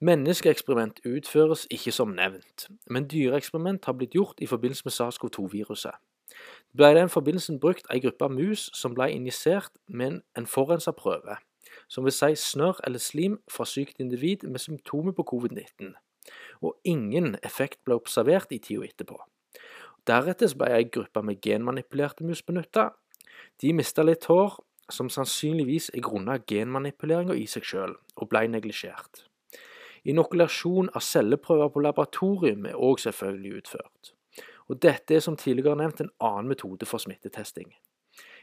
Menneskeeksperiment utføres ikke som nevnt, men dyreeksperiment har blitt gjort i forbindelse med SARS-CoV-2-viruset. Det ble i den forbindelsen brukt ei gruppe mus som ble injisert med en forurensa prøve, som vil si snørr eller slim fra sykt individ med symptomer på covid-19, og ingen effekt ble observert i tida etterpå. Deretter ble ei gruppe med genmanipulerte mus benytta. De mista litt hår, som sannsynligvis er grunna genmanipuleringa i seg sjøl, og ble neglisjert. Inokulasjon av celleprøver på laboratorium er òg selvfølgelig utført. Og Dette er som tidligere nevnt en annen metode for smittetesting.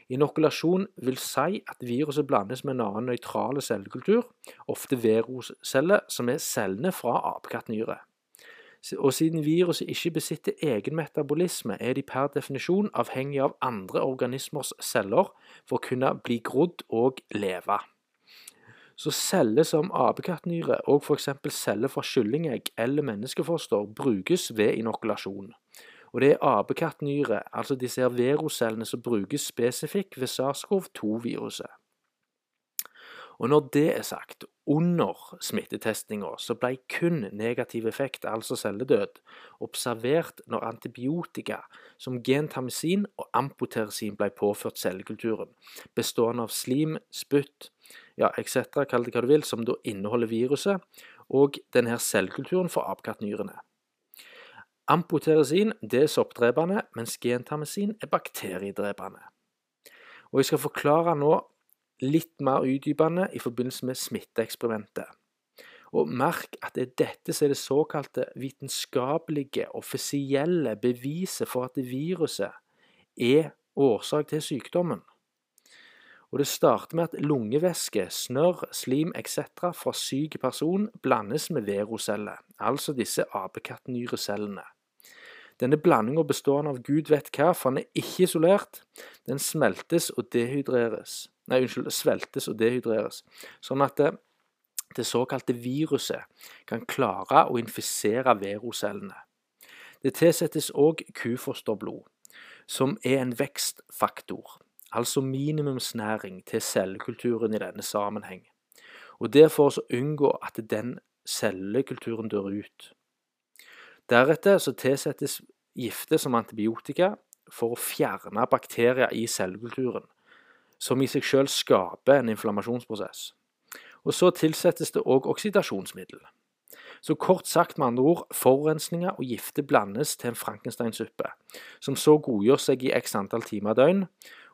Inokulasjon vil si at viruset blandes med en annen nøytrale cellekultur, ofte veroceller, som er cellene fra apekattnyre. Og siden viruset ikke besitter egen metabolisme, er de per definisjon avhengig av andre organismers celler for å kunne bli grodd og leve. Så celler som apekattnyre og f.eks. celler fra kyllingegg eller menneskefoster brukes ved inokulasjon. Og det er apekattnyre, altså disse her verocellene, som brukes spesifikt ved SARS-CoV-2-viruset. Og når det er sagt, under smittetestinga så ble kun negativ effekt, altså celledød, observert når antibiotika som gentamisin og ampoteresin ble påført cellekulturen, bestående av slim, spytt ja, etc., kall det hva du vil, som da inneholder viruset, og denne selvkulturen for apekattnyrene. Ampoteresin det er soppdrepende, mens gentamisin er bakteriedrepende. Og Jeg skal forklare nå litt mer utdypende i forbindelse med smitteeksperimentet. Og Merk at det er dette som er det såkalte vitenskapelige, offisielle beviset for at viruset er årsak til sykdommen. Og Det starter med at lungevæske, snørr, slim etc. fra syk person blandes med veroceller, altså disse apekattnyrecellene. Denne blandinga bestående av gud vet hva, for den er ikke isolert. Den smeltes og dehydreres. Nei, unnskyld, sveltes og dehydreres. Sånn at det, det såkalte viruset kan klare å infisere verocellene. Det tilsettes òg kufosterblod, som er en vekstfaktor altså minimumsnæring til cellekulturen i denne sammenheng. Og det for å unngå at den cellekulturen dør ut. Deretter så tilsettes gifter som antibiotika for å fjerne bakterier i cellekulturen, som i seg selv skaper en inflammasjonsprosess. Og Så tilsettes det òg oksidasjonsmiddel. Så kort sagt med andre ord, forurensninger og gifter blandes til en frankensteinsuppe, som så godgjør seg i x antall timer døgn,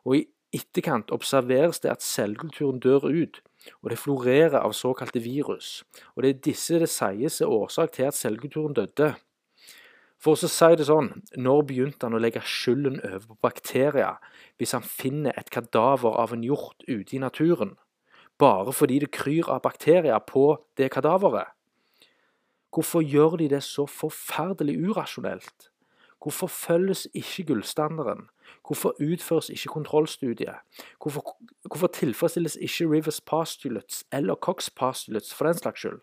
og i etterkant observeres det at cellekulturen dør ut, og det florerer av såkalte virus. Og det er disse det sies er årsak til at cellekulturen døde. For å si det sånn, når begynte han å legge skylden over på bakterier hvis han finner et kadaver av en hjort ute i naturen, bare fordi det kryr av bakterier på det kadaveret? Hvorfor gjør de det så forferdelig urasjonelt? Hvorfor følges ikke gullstandarden? Hvorfor utføres ikke kontrollstudiet? Hvorfor, hvorfor tilfredsstilles ikke Rivers postulates eller Cox postulates for den slags skyld?